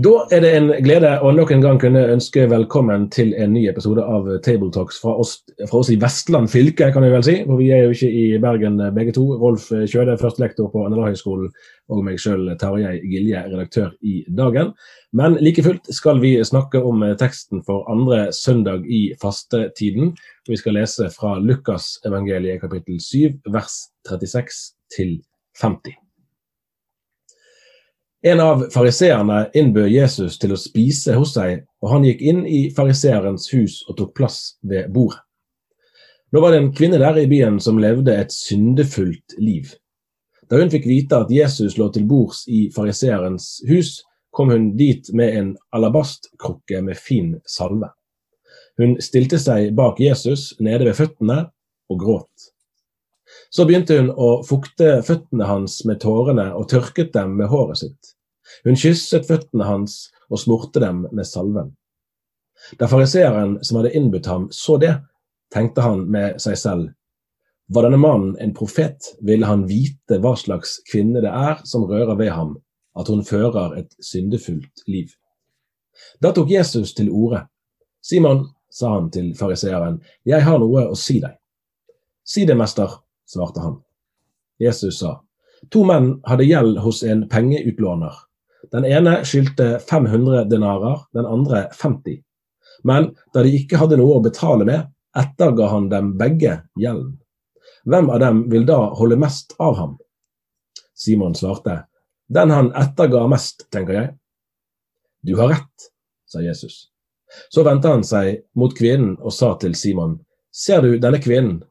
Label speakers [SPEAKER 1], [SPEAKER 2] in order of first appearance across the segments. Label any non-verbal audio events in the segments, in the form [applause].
[SPEAKER 1] Da er det en glede å nok en gang kunne ønske velkommen til en ny episode av Tabletalks fra oss, fra oss i Vestland fylke, kan vi vel si. For vi er jo ikke i Bergen begge to. Rolf Kjøde, førstelektor på NLA-høgskolen, og meg sjøl, Tarjei Gilje, redaktør i Dagen. Men like fullt skal vi snakke om teksten for andre søndag i fastetiden. Vi skal lese fra Lukas evangeliet kapittel 7, vers 36 til 50. En av fariseerne innbød Jesus til å spise hos seg, og han gikk inn i fariseerens hus og tok plass ved bordet. Nå var det en kvinne der i byen som levde et syndefullt liv. Da hun fikk vite at Jesus lå til bords i fariseerens hus, kom hun dit med en alabastkrukke med fin salve. Hun stilte seg bak Jesus nede ved føttene og gråt. Så begynte hun å fukte føttene hans med tårene og tørket dem med håret sitt. Hun kysset føttene hans og smurte dem med salven. Da fariseeren som hadde innbudt ham, så det, tenkte han med seg selv. Var denne mannen en profet, ville han vite hva slags kvinne det er som rører ved ham, at hun fører et syndefullt liv. Da tok Jesus til orde. Simon, sa han til fariseeren, jeg har noe å si deg. Si det, mester, svarte han. Jesus sa, to menn hadde gjeld hos en pengeutlåner. Den ene skyldte 500 denarer, den andre 50. Men da de ikke hadde noe å betale med, etterga han dem begge gjelden. Hvem av dem vil da holde mest av ham? Simon svarte, den han etterga mest, tenker jeg. Du har rett, sa Jesus. Så vendte han seg mot kvinnen og sa til Simon, ser du denne kvinnen?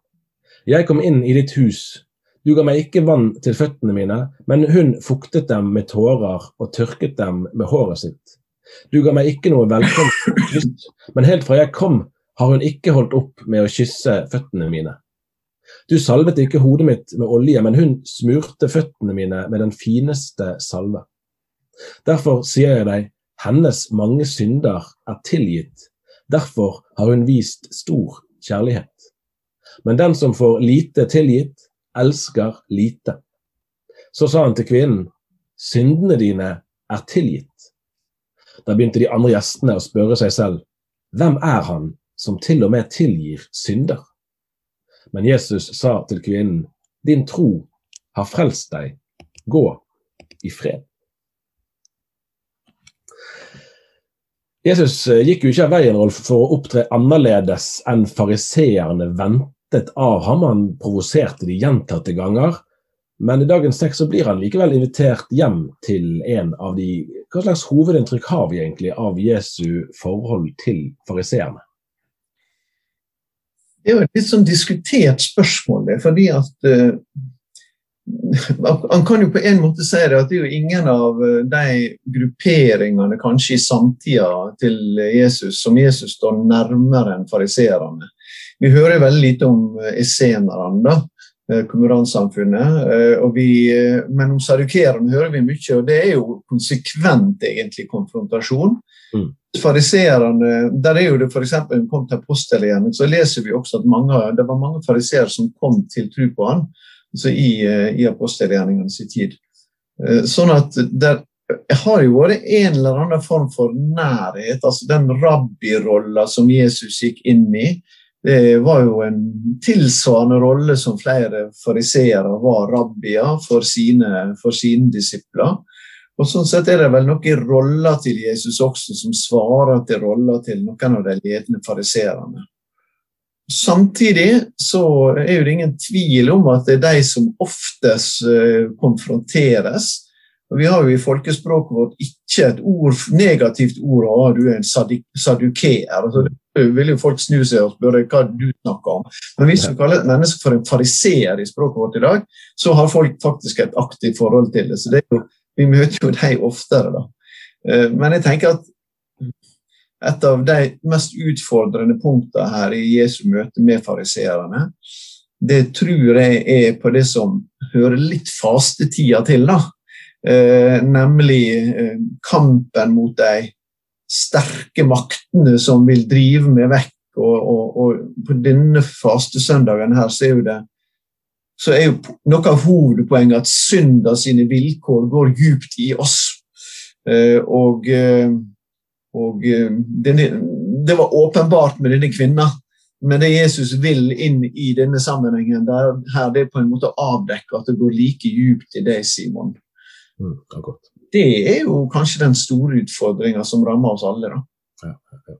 [SPEAKER 1] Jeg kom inn i ditt hus, du ga meg ikke vann til føttene mine, men hun fuktet dem med tårer og tørket dem med håret sitt. Du ga meg ikke noe velkommen men helt fra jeg kom, har hun ikke holdt opp med å kysse føttene mine. Du salvet ikke hodet mitt med olje, men hun smurte føttene mine med den fineste salve. Derfor sier jeg deg, hennes mange synder er tilgitt, derfor har hun vist stor kjærlighet. Men den som får lite tilgitt, elsker lite. Så sa han til kvinnen, syndene dine er tilgitt. Da begynte de andre gjestene å spørre seg selv, hvem er han som til og med tilgir synder? Men Jesus sa til kvinnen, din tro har frelst deg, gå i fred. Jesus gikk jo ikke av veien Rolf, for å opptre annerledes enn fariseerne ventet ventet av ham. Han provoserte de gjentatte ganger. Men i dagens tekst så blir han likevel invitert hjem til en av de Hva slags hovedinntrykk har vi egentlig av Jesu forhold til fariseerne?
[SPEAKER 2] Det er jo et litt sånn diskutert spørsmål, det, fordi at uh, Han kan jo på en måte si det at det er jo ingen av eh, de grupperingene kanskje i samtida til Jesus som Jesus står nærmere enn fariseerne. Vi hører veldig lite om eh, essenerne, da, komoransamfunnet. Eh, eh, men om sadukerene hører vi mye, og det er jo konsekvent egentlig konfrontasjon. Mm. Fariserene, der er jo det f.eks. kom til apostelgjerningen, så leser vi også at mange, det var mange fariseere som kom til tro på han altså i, i apostelgjerningene tid. Sånn at der har jo vært en eller annen form for nærhet. altså Den rabbirolla som Jesus gikk inn i, det var jo en tilsvarende rolle som flere fariseere var rabbier for sine, for sine disipler. Og Sånn sett er det vel noen roller til Jesus også som svarer til roller til noen av de ledende fariseerne. Samtidig så er det ingen tvil om at det er de som oftest eh, konfronteres. Vi har jo i folkespråket vårt ikke et ord, negativt ord av du er en sadukeer. Altså, vil jo folk snu seg og spørre hva du snakker om. Men hvis vi kaller et menneske for en fariseer i språket vårt i dag, så har folk faktisk et aktivt forhold til det. Så det jo, vi møter jo dem oftere, da. Eh, men jeg tenker at et av de mest utfordrende punktene her i Jesu møte med fariseerne, det tror jeg er på det som hører litt fastetida til, da. Eh, nemlig eh, kampen mot de sterke maktene som vil drive meg vekk Og, og, og, på denne fastesøndagen her så er jo det så er jo noe av hovedpoenget at synda sine vilkår går djupt i oss. Eh, og, og denne, det var åpenbart med denne kvinna. Men det Jesus vil inn i denne sammenhengen, der, her det er på en måte å avdekke at det går like djupt i deg, Simon.
[SPEAKER 1] Mm,
[SPEAKER 2] det er jo kanskje den store utfordringa som rammer oss alle. da. Ja, ja, ja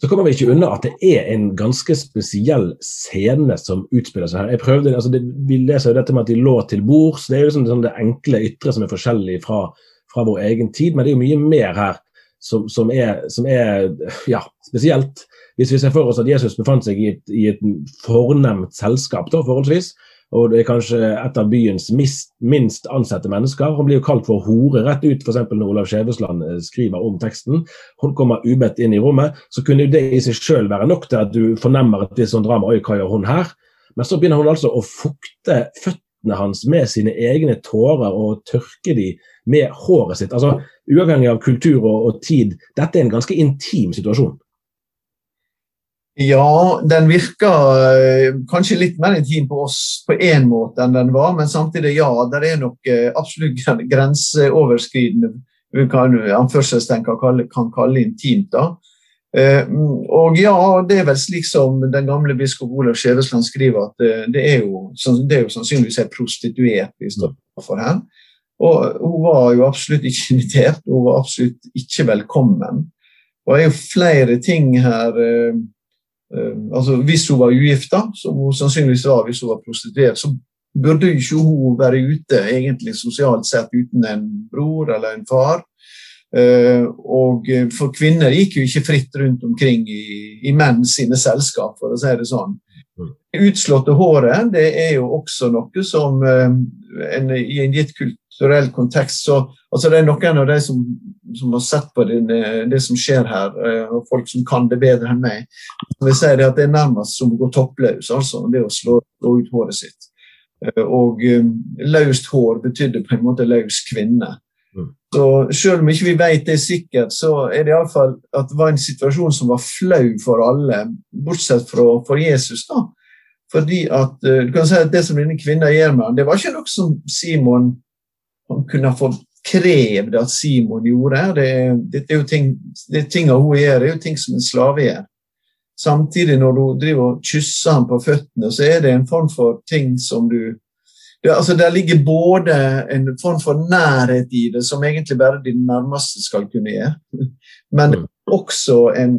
[SPEAKER 1] så kommer vi ikke unna at det er en ganske spesiell scene som utspiller seg her. Jeg prøvde, altså det, Vi leser jo dette med at de lå til bords. Det er jo liksom sånn det enkle ytre som er forskjellig fra, fra, vår egen tid. Men det er jo mye mer her som, som, er, som er, ja, spesielt. Hvis vi ser for oss at Jesus befant seg i et, i et fornemt selskap, da, forholdsvis, og det er kanskje et av byens minst ansette mennesker. Hun blir jo kalt for hore rett ut, f.eks. når Olav Skjevesland eh, skriver om teksten. Hun kommer ubedt inn i rommet. Så kunne jo det i seg sjøl være nok til at du fornemmer at det er sånn drama. Oi, hva gjør hun her? Men så begynner hun altså å fukte føttene hans med sine egne tårer og tørke de med håret sitt. Altså, Uavhengig av kultur og, og tid, dette er en ganske intim situasjon.
[SPEAKER 2] Ja, den virker eh, kanskje litt mer intim på oss på én måte enn den var, men samtidig, ja, det er nok eh, absolutt grenseoverskridende vi kan kalle, kan kalle intimt. da. Eh, og ja, det er vel slik som den gamle biskop Olav Skjevesland skriver, at det er jo, det er jo sannsynligvis en prostituert vi står for her. Og hun var jo absolutt ikke invitert, hun var absolutt ikke velkommen. Og det er jo flere ting her altså Hvis hun var ugift, som hun sannsynligvis var hvis hun var prostituert, så burde ikke hun være ute egentlig sosialt sett uten en bror eller en far. Uh, og For kvinner gikk jo ikke fritt rundt omkring i, i menn sine selskap, for å si det sånn. Det Utslåtte håret det er jo også noe som en, i en gitt kulturell kontekst så altså Det er noen av de som, som har sett på det, det, som skjer her, uh, og folk som kan det bedre enn meg, vil si det at det er nærmest som å gå toppløs, altså det å slå, slå ut håret sitt. Og um, løst hår betydde på en måte løs kvinne. Mm. Så Selv om ikke vi vet det sikkert, så er det iallfall at det var en situasjon som var flau for alle, bortsett fra for Jesus. da. Fordi at du kan si at Det som denne kvinna gjør med ham, det var ikke noe som Simon han kunne få krevd at Simon gjorde. Det, det, er jo ting, det tinga hun gjør, det er jo ting som en slave gjør. Samtidig, når du driver og kysser ham på føttene, så er det en form for ting som du det, altså, Der ligger både en form for nærhet i det, som egentlig bare de nærmeste skal kunne gjøre, [laughs] men mm. også en,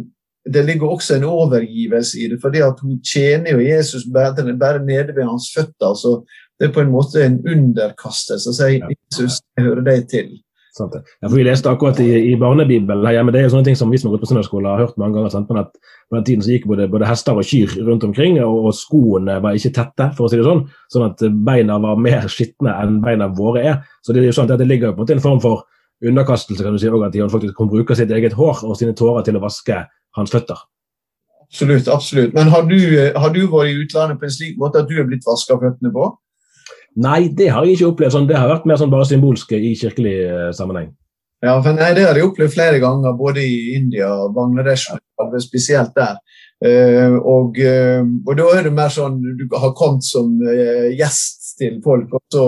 [SPEAKER 2] det ligger også en overgivelse i det, fordi at hun tjener jo Jesus bare, bare nede ved hans føtter. så Det er på en måte en underkastelse. Så sier Jesus, jeg hører deg til.
[SPEAKER 1] Sant det. Ja, for Vi leste akkurat i, i barnebibelen her hjemme, det er jo sånne ting som vi som har gått på søndagsskole har hørt mange ganger. Sant? Men at på den tiden så gikk både, både hester og kyr rundt omkring, og, og, skoene var ikke tette, for å si det sånn. Sånn at beina var mer skitne enn beina våre er. Så det er jo sånn at det ligger på en måte en form for underkastelse, kan du si, og at de faktisk kan bruke sitt eget hår og sine tårer til å vaske hans føtter.
[SPEAKER 2] Absolutt. absolutt. Men har du, har du vært i utlandet på en slik måte at du er blitt vaska føttene på?
[SPEAKER 1] Nei, det har jeg ikke opplevd. Sånn, det har vært mer sånn bare symbolske i kirkelig uh, sammenheng.
[SPEAKER 2] Ja, for nei, Det har jeg opplevd flere ganger, både i India og Bangladesh, spesielt der. Uh, og, uh, og, da er det mer sånn du har kommet som gjest til folk, og så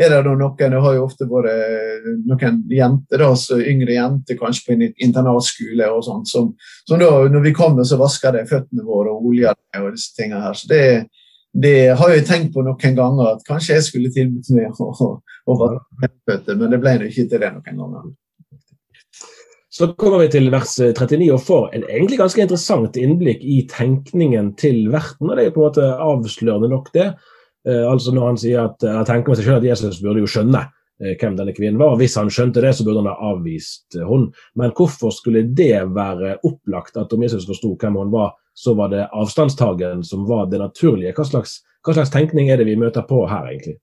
[SPEAKER 2] er det da noen Det har jo ofte vært noen jenter, da, så yngre jenter kanskje på en internatskole og sånt, som, som da, når vi kommer, så vasker de føttene våre og oljer og disse tingene her. Så det er det har jeg tenkt på noen ganger, at kanskje jeg skulle tilbudt meg å, å, å være men det ble det ikke til det noen ganger.
[SPEAKER 1] Så kommer vi til vers 39 og får en egentlig ganske interessant innblikk i tenkningen til verten. og Det er på en måte avslørende nok, det. Eh, altså Når han sier at jeg tenker meg seg selv at Jesus burde jo skjønne eh, hvem denne kvinnen var. Hvis han skjønte det, så burde han ha avvist hun. Men hvorfor skulle det være opplagt at om Jesus forsto hvem hun var, så var det avstandstagen som var det naturlige. Hva slags, hva slags, tenkning er det vi møter på her, egentlig?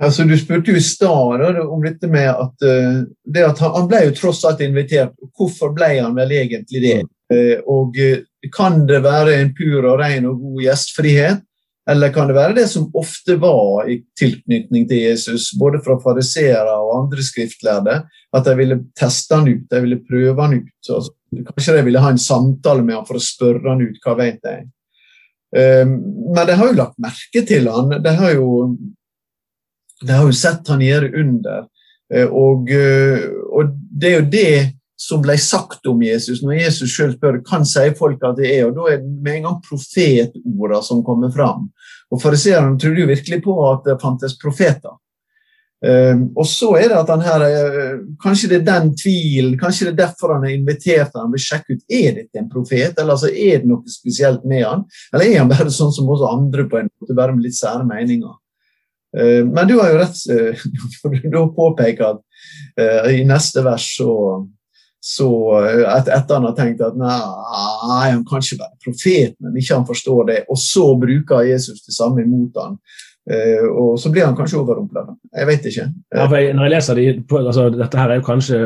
[SPEAKER 2] Altså, Du spurte jo i stad om dette med at, uh, det at han, han, ble jo tross alt invitert. Hvorfor ble han vel egentlig det? Uh, og uh, Kan det være en pur og ren og god gjestfrihet? Eller kan det være det som ofte var i tilknytning til Jesus, både fra fariseere og andre skriftlærde, at de ville teste han ut, de ville prøve han ut. Altså, kanskje de ville ha en samtale med han for å spørre han ut, hva vet jeg. Um, men de har jo lagt merke til han, de har jo, de har jo sett han gjøre under. Uh, og, uh, og det er jo det som ble sagt om Jesus, når Jesus sjøl spør kan sier folk at det er, og da er det med en gang profetorda som kommer fram. Og Fariseerne trodde jo virkelig på at det fantes profeter. Um, og så er det at han her, uh, Kanskje det er den tvilen, kanskje det er derfor han har invitert han vil sjekke ut er dette en profet, eller altså, er det noe spesielt med han, eller er han bare sånn som oss andre på en måte, bare med litt sære meninger. Uh, men du har jo rett, for [laughs] du påpeker at i neste vers så så eh, et, etter han har tenkt at nei, han kan ikke være profet, men ikke han forstår det, og så bruker Jesus det samme imot han. Uh, og så blir han kanskje overrumpla. Jeg vet ikke.
[SPEAKER 1] Ja, jeg, når jeg leser de, altså, Dette her er jo kanskje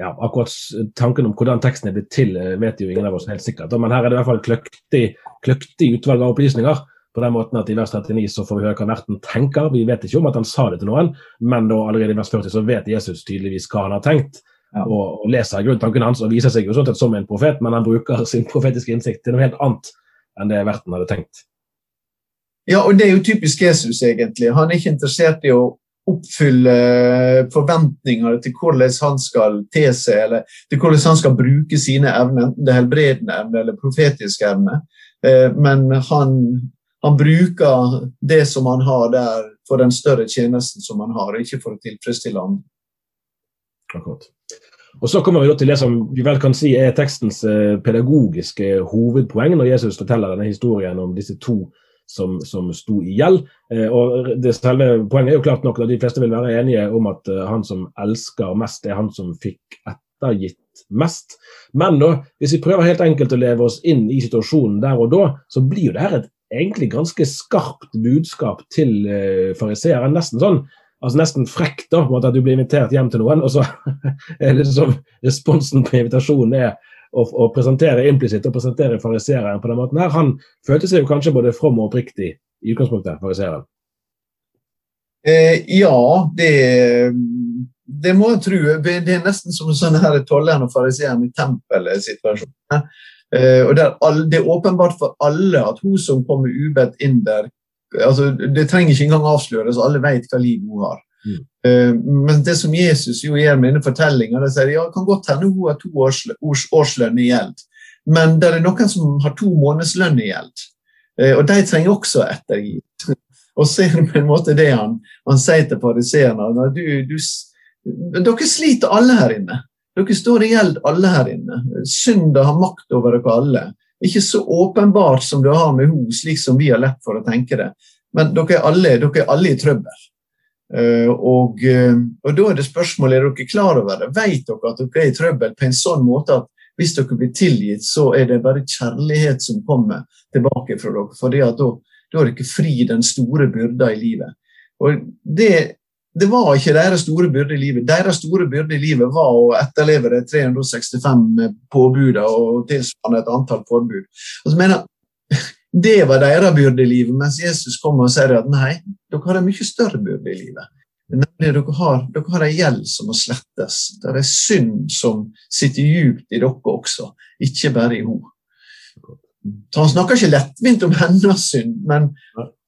[SPEAKER 1] ja, akkurat Tanken om hvordan teksten er blitt til, eh, vet jo ingen av oss helt sikkert. Men her er det i hvert fall kløktig, kløktig utvalg av opplysninger. På den måten at I vers 39 så får vi høre hva verten tenker. Vi vet ikke om at han sa det til noen, men da allerede i vers 40 så vet Jesus tydeligvis hva han har tenkt og, og leser grunntanken hans og viser seg jo sånn som en profet, men han bruker sin profetiske innsikt til noe helt annet enn det verten hadde tenkt.
[SPEAKER 2] Ja, og det er jo typisk Jesus, egentlig. Han er ikke interessert i å oppfylle forventninger til hvordan han skal te seg, eller til hvordan han skal bruke sine evner, enten det er helbredende evne eller profetiske evne. Eh, men han, han, bruker det som han har der, for den større tjenesten som han har, ikke for å tilfredsstille andre.
[SPEAKER 1] Akkurat. Og Så kommer vi til det som vi vel kan si er tekstens eh, pedagogiske hovedpoeng når Jesus forteller denne historien om disse to som, som sto i gjeld. Eh, og det selve Poenget er jo klart nok at de fleste vil være enige om at eh, han som elsker mest, er han som fikk ettergitt mest. Men da, hvis vi prøver helt enkelt å leve oss inn i situasjonen der og da, så blir jo det her et egentlig ganske skarpt budskap til fariseeren. Nesten sånn altså nesten frekt da, at du blir invitert hjem til noen, og så [laughs] er det som responsen på invitasjonen er å, å presentere implisitt og presentere fariseeren på den måten her. Han følte seg jo kanskje både from og oppriktig i utgangspunktet, fariseeren.
[SPEAKER 2] Eh, ja, det, det må jeg tro. Det er nesten som sånn her tolleren og fariseeren i tempelsituasjonen. Eh, og Det er åpenbart for alle at hun som kommer ubedt inn der, altså, Det trenger ikke engang avsløres, alle vet hva liv hun har. Mm. Uh, men det som Jesus jo gjør med denne fortellinga, det sier ja, kan godt hende hun har to års, års, årslønn i gjeld, men det er noen som har to månedslønn i gjeld. Uh, og de trenger også ettergitt. [laughs] og så er det på en måte det han, han sier til fariseerne. Du, du, dere sliter alle her inne. Dere står i gjeld alle her inne. Synda har makt over dere alle. Ikke så åpenbart som du har med henne, slik som vi har lett for å tenke det. Men dere er alle, dere er alle i trøbbel. Uh, og, uh, og, da er det spørsmålet er dere klar over det. Vet dere at dere er i trøbbel på en sånn måte at hvis dere blir tilgitt, så er det bare kjærlighet som kommer tilbake fra dere. For da, da er dere fri den store byrda i livet. Og det det var ikke deres store byrde i livet. Deres store byrde i livet var å etterleve de 365 påbudene og tilsvarende et antall forbud. Så mener Det var deres byrde i livet, mens Jesus kommer og sier at nei, dere har en mye større byrde i livet. Nemlig dere har, dere har en gjeld som må slettes. Det er en synd som sitter djupt i dere også, ikke bare i henne. Han snakker ikke lettvint om hennes synd, men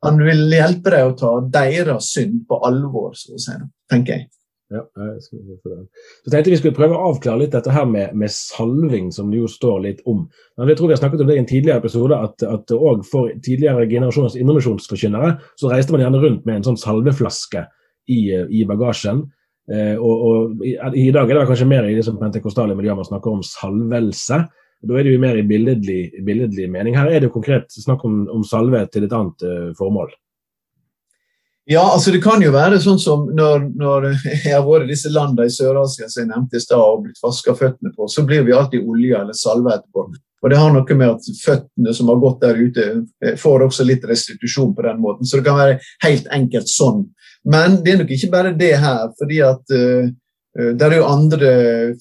[SPEAKER 2] han vil hjelpe deg å ta deres synd på alvor, så å si, tenker jeg.
[SPEAKER 1] Ja, jeg så tenkte vi skulle prøve å avklare litt dette her med, med, salving, som det jo står litt om. Men jeg tror vi har snakket om det i en tidligere episode, at, at for tidligere generasjoners indremisjonsforkynnere så reiste man gjerne rundt med en sånn salveflaske i, i bagasjen. Eh, og, og i, i, dag er det kanskje mer i det som pentekostale miljøer man snakker om salvelse. Da er det jo mer i billedlig, billedlig mening. Her er det jo konkret snakk om, om salve til et annet uh, formål.
[SPEAKER 2] Ja, altså det kan jo være sånn som når, når jeg har vært i disse landene i Sør-Asia som jeg nevnte i stad, og blitt vaska føttene på, så blir vi alltid olje eller salve etterpå. Og det har noe med at føttene som har gått der ute, eh, får også litt restitusjon på den måten. Så det kan være helt enkelt sånn. Men det er nok ikke bare det her. fordi at uh, det er jo andre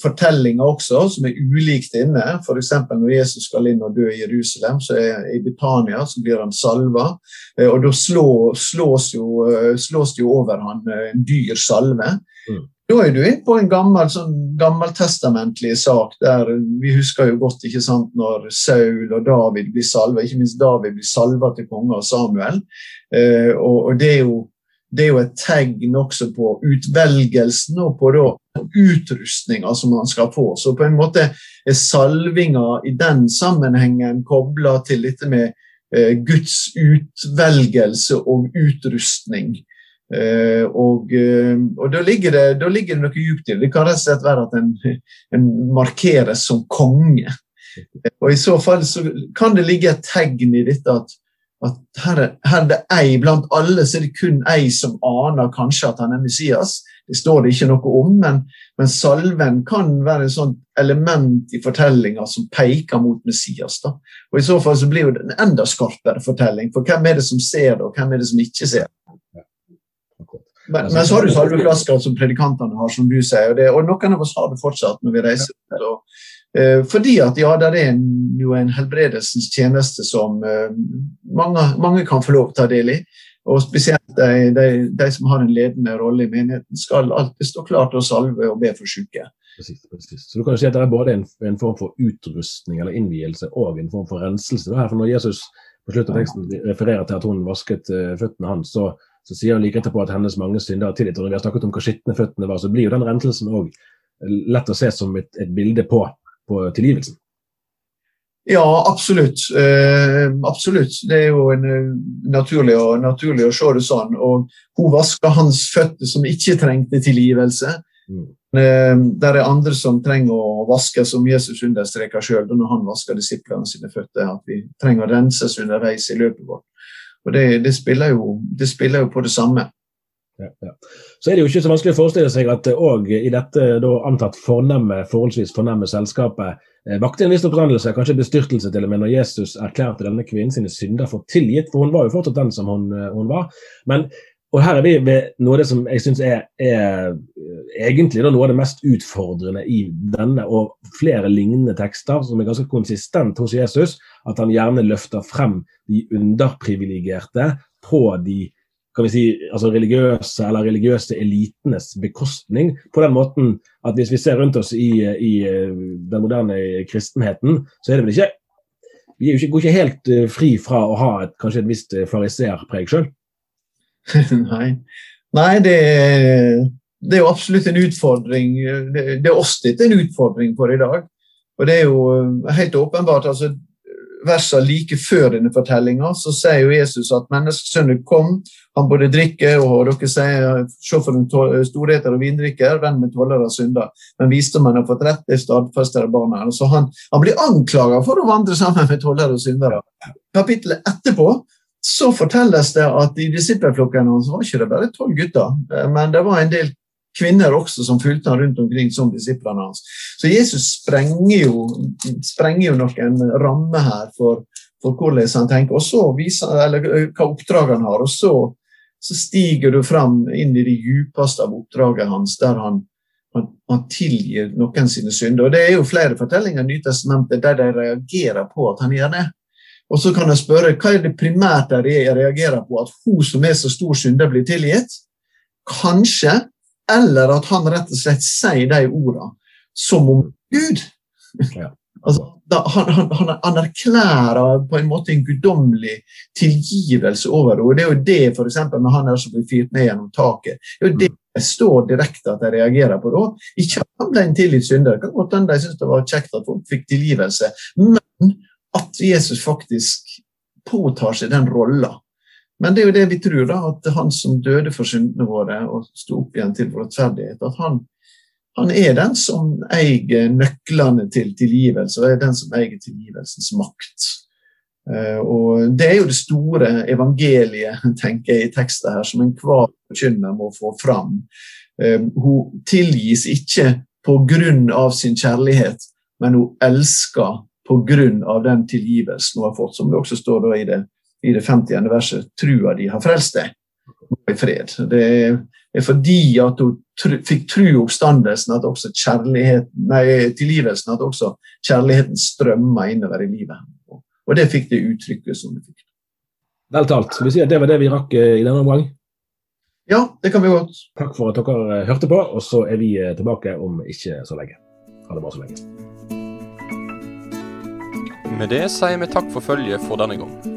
[SPEAKER 2] fortellinger også som er ulikt inne. F.eks. når Jesus skal inn og dø i Jerusalem, så er i Betania så blir han salva. Eh, og da slås, jo, eh, slås det jo over han en dyr salve. Mm. Da er du inne på en gammel, sånn, gammeltestamentlig sak der vi husker jo godt ikke sant, når Saul og David blir salva, ikke minst David blir salva til konge av Samuel. Eh, og, og det, er jo, det, er jo, et tegn også på utvelgelsen og på utrustninga som man skal få. Så på en måte er salvinga i den sammenhengen kobla til dette med eh, Guds utvelgelse og utrustning. Uh, og, uh, og da, ligger det, da, ligger det, noe djupt i det. Det kan rett og slett være at en, en markeres som konge. Og I så fall så kan det ligge et tegn i dette at, at her, er, her er det ei blant alle, så er det kun ei som aner kanskje at han er Messias. Det står det ikke noe om, men, men salven kan være et sånt element i fortellinga som peker mot Messias. Da. Og I så fall så blir det en enda skarpere fortelling, for hvem er det som ser det, og hvem er det som ikke ser det? Men, men, så har du salveflasker som predikantene har, som du sier. Og, det, og noen av oss har det fortsatt når vi reiser. Og, eh, fordi at ja, det er jo en helbredelsens tjeneste som eh, mange, mange, kan få lov til å ta del i. Og spesielt de, de, de, som har en ledende rolle i menigheten, skal alltid stå klar til å salve og be for syke.
[SPEAKER 1] Precis, precis. Så du kan si at Det er både en, en, form for utrustning eller innvielse og en form for renselse. her, for Når Jesus på slutten av teksten refererer til at hun vasket uh, føttene hans, så så sier hun like etterpå at hennes mange synder er tilgitt. Og når vi har snakket om hvor skitne føttene var, så blir jo den renselsen òg lett å se som et, et bilde på, på, tilgivelsen.
[SPEAKER 2] Ja, absolutt. Eh, absolutt. Det er jo en, uh, naturlig, å, naturlig, å, se det sånn. Og hun vasker hans føtter som ikke trengte tilgivelse. Mm. Eh, der er andre som trenger å vaske, som Jesus understreker sjøl når han vasker disiplene sine føtter. At vi trenger å renses underveis i løpet vårt. Og det, det, spiller jo, det, spiller jo, på det samme.
[SPEAKER 1] Ja. Så er det jo ikke så vanskelig å forestille seg at òg i dette da antatt fornemme, forholdsvis fornemme selskapet eh, vakte en viss oppdragelse, kanskje bestyrtelse til og med, når Jesus erklærte denne kvinnen sine synder for tilgitt. For hun var jo fortsatt den som hun, eh, hun var. Men og her er vi ved noe av det som jeg syns er, er, eh, egentlig noe av det mest utfordrende i denne og flere lignende tekster, som er ganske konsistent hos Jesus, at han gjerne løfter frem de underprivilegerte på de kan vi si, altså religiøse eller religiøse elitenes bekostning. På den måten at hvis vi ser rundt oss i, i eh, den moderne kristenheten, så er det vel ikke Vi går ikke helt eh, fri fra å ha et, kanskje et visst fariserpreg sjøl. [laughs]
[SPEAKER 2] Nei, Nei det, det, er jo absolutt en utfordring. Det, er oss dette en utfordring for i dag. Og det er jo helt åpenbart altså versene like før denne fortellinga så sier jo Jesus at menneskesønnen kom, han både drikker og dere sier se for en storheter og vindrikker, venn med tollere og synder. Men visdommen har fått rett, det stadfester barna. Så han, han blir anklaga for å vandre sammen med tollere og syndere. Kapittelet etterpå så fortelles det at i disippelflokken hans var ikke det bare tolv gutter, men det var en del kvinner også som fulgte han rundt omkring som disiplene hans. Så Jesus sprenger jo, sprenger jo noen rammer her for, for, hvordan han tenker, og så viser, eller hva oppdrag han har. og så, så stiger du fram inn i det djupeste av oppdraget hans, der han, han, han, tilgir noen sine synder. Og Det er jo flere fortellinger i Nytestamentet der de reagerer på at han gjør det. Og så kan jeg spørre hva er det primært der jeg reagerer på at hun som er så stor synder, blir tilgitt? Kanskje. Eller at han rett og slett sier de ordene som om Gud. Ja. [laughs] Altså, da, han, han, han, erklærer på en måte en guddommelig tilgivelse over det. og Det er jo det for eksempel, med han der som blir fyrt ned gjennom taket. Det er jo det jeg står direkte at jeg reagerer på da. Ikke at han ble en tilgitt synder. Det kan godt hende de syntes det var kjekt at folk fikk tilgivelse. Men at Jesus faktisk påtar seg den rolla. Men det er jo det vi tror, da, at han som døde for syndene våre og sto opp igjen til rettferdighet, at han, han, er den som eier nøklene til tilgivelse, og er den som eier tilgivelsens makt. Uh, og Det er jo det store evangeliet tenker jeg, i teksten her, som enhver forkynner må få fram. Uh, hun tilgis ikke pga. sin kjærlighet, men hun elsker pga. den tilgivelsen hun har fått, som det også står i det, i det 50. verset. Trua de har frelst deg. i fred. Det er fordi at hun tr fikk tru oppstandelsen at også kjærligheten, nei, tilgivelsen, at også kjærligheten strømma innover i livet. Og det fikk det uttrykket som det fikk.
[SPEAKER 1] Vel talt. Skal vi si at det var det vi rakk i denne omgang?
[SPEAKER 2] Ja, det kan vi godt.
[SPEAKER 1] Takk for at dere hørte på, og så er vi tilbake om ikke så lenge. Ha det bra så lenge.
[SPEAKER 3] Med det sier vi takk for følget for denne gang.